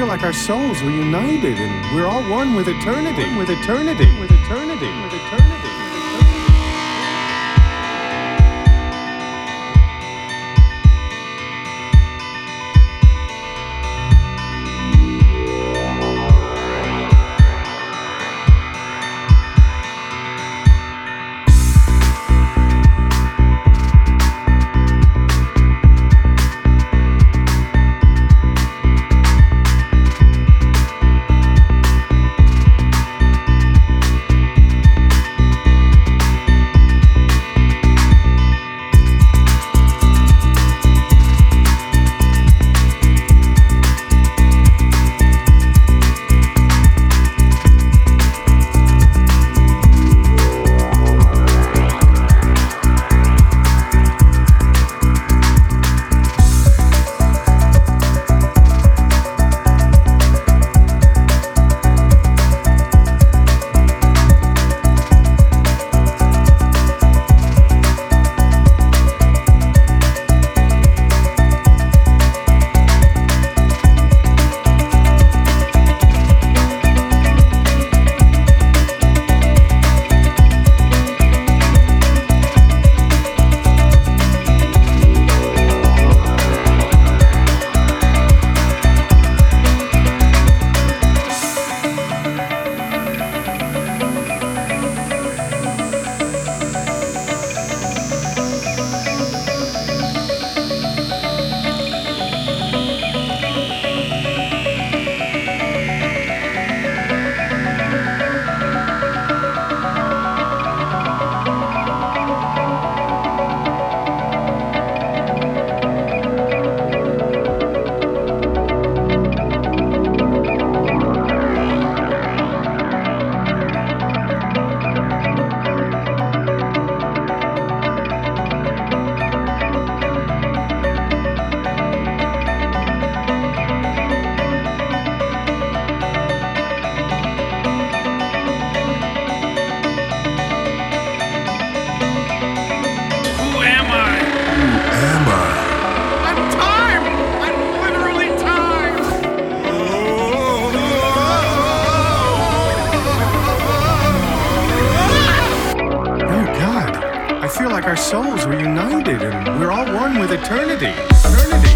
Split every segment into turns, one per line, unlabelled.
Feel like our souls were united and we're all one with eternity. With eternity. With eternity. With eternity.
Who
feel like our souls were united and we're all one with eternity. Eternity.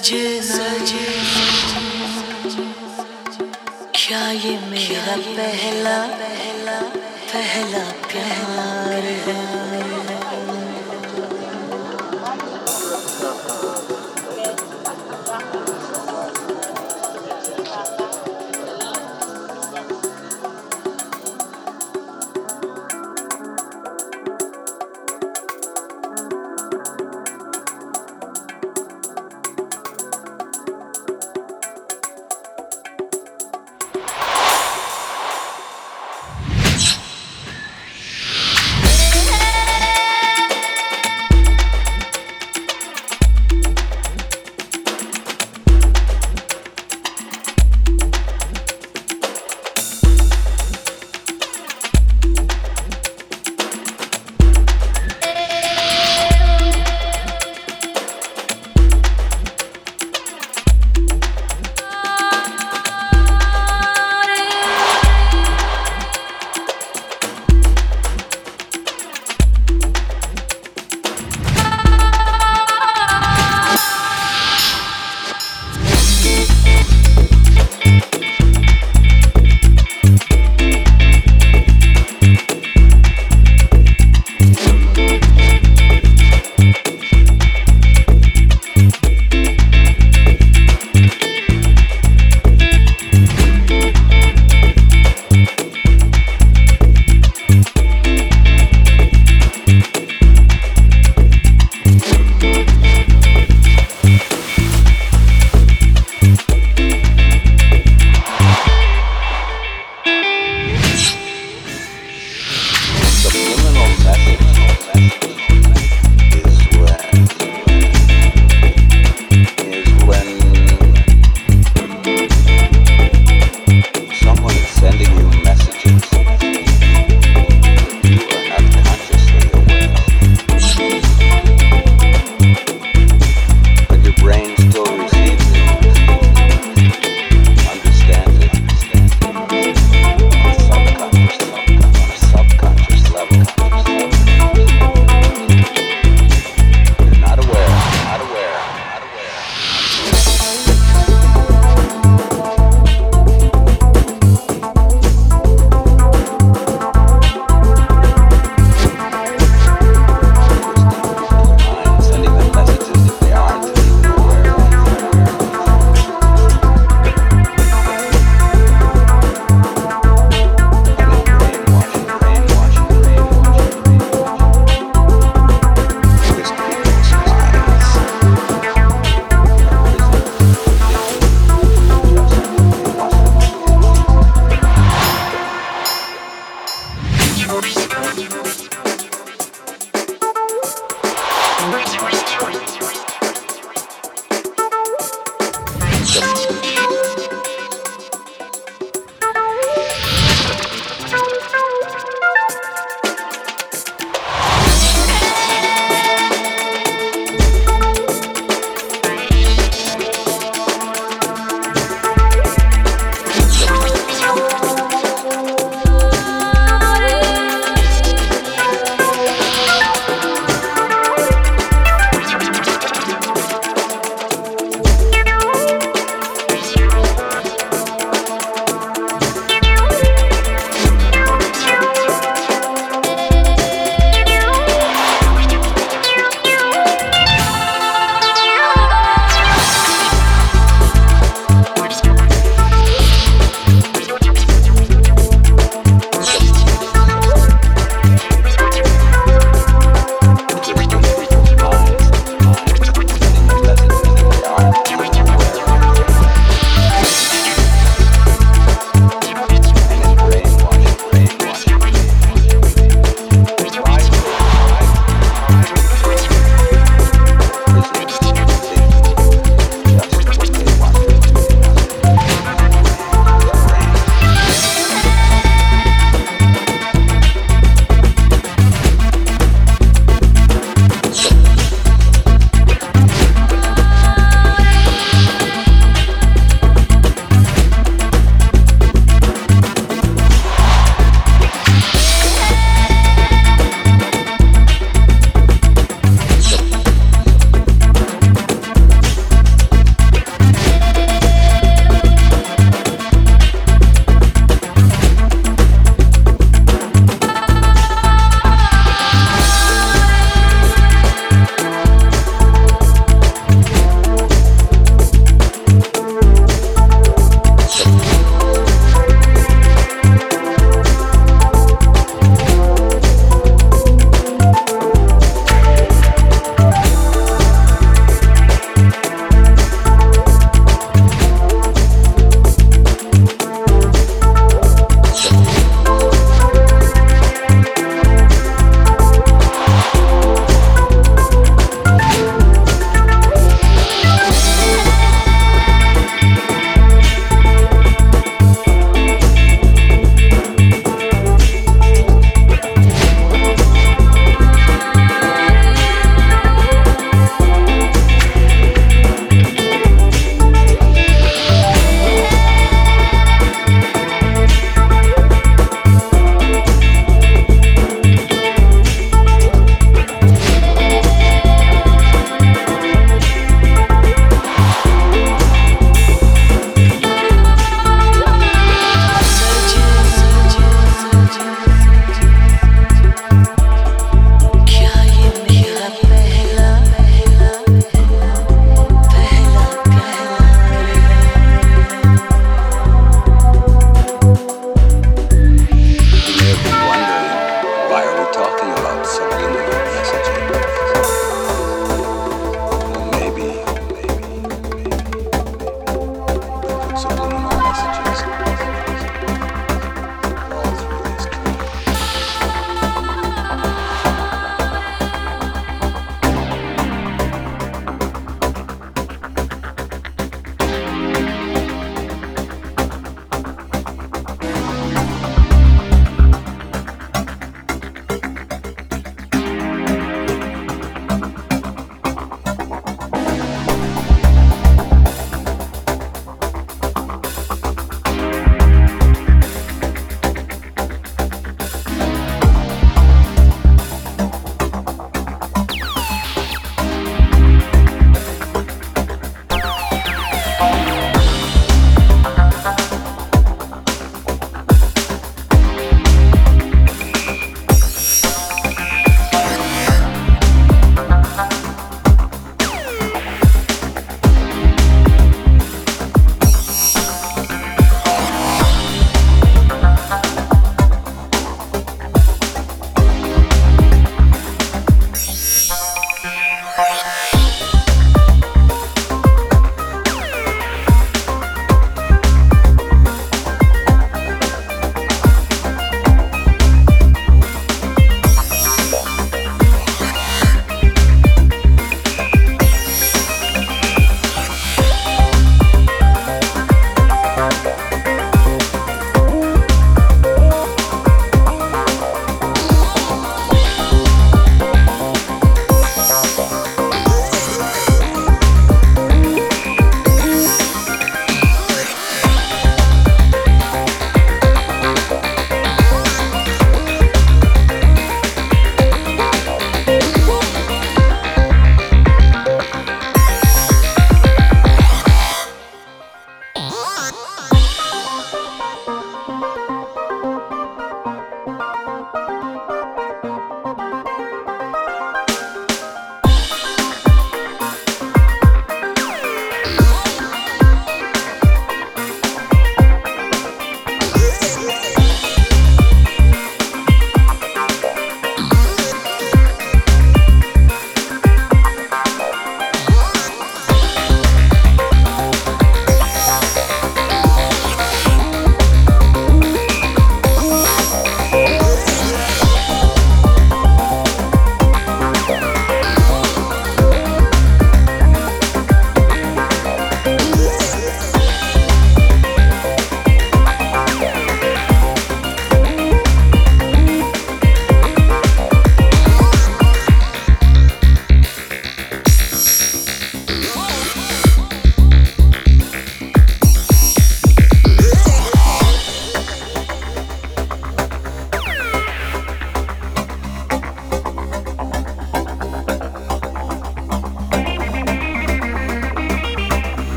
Bridges.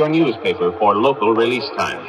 Your newspaper for local release time.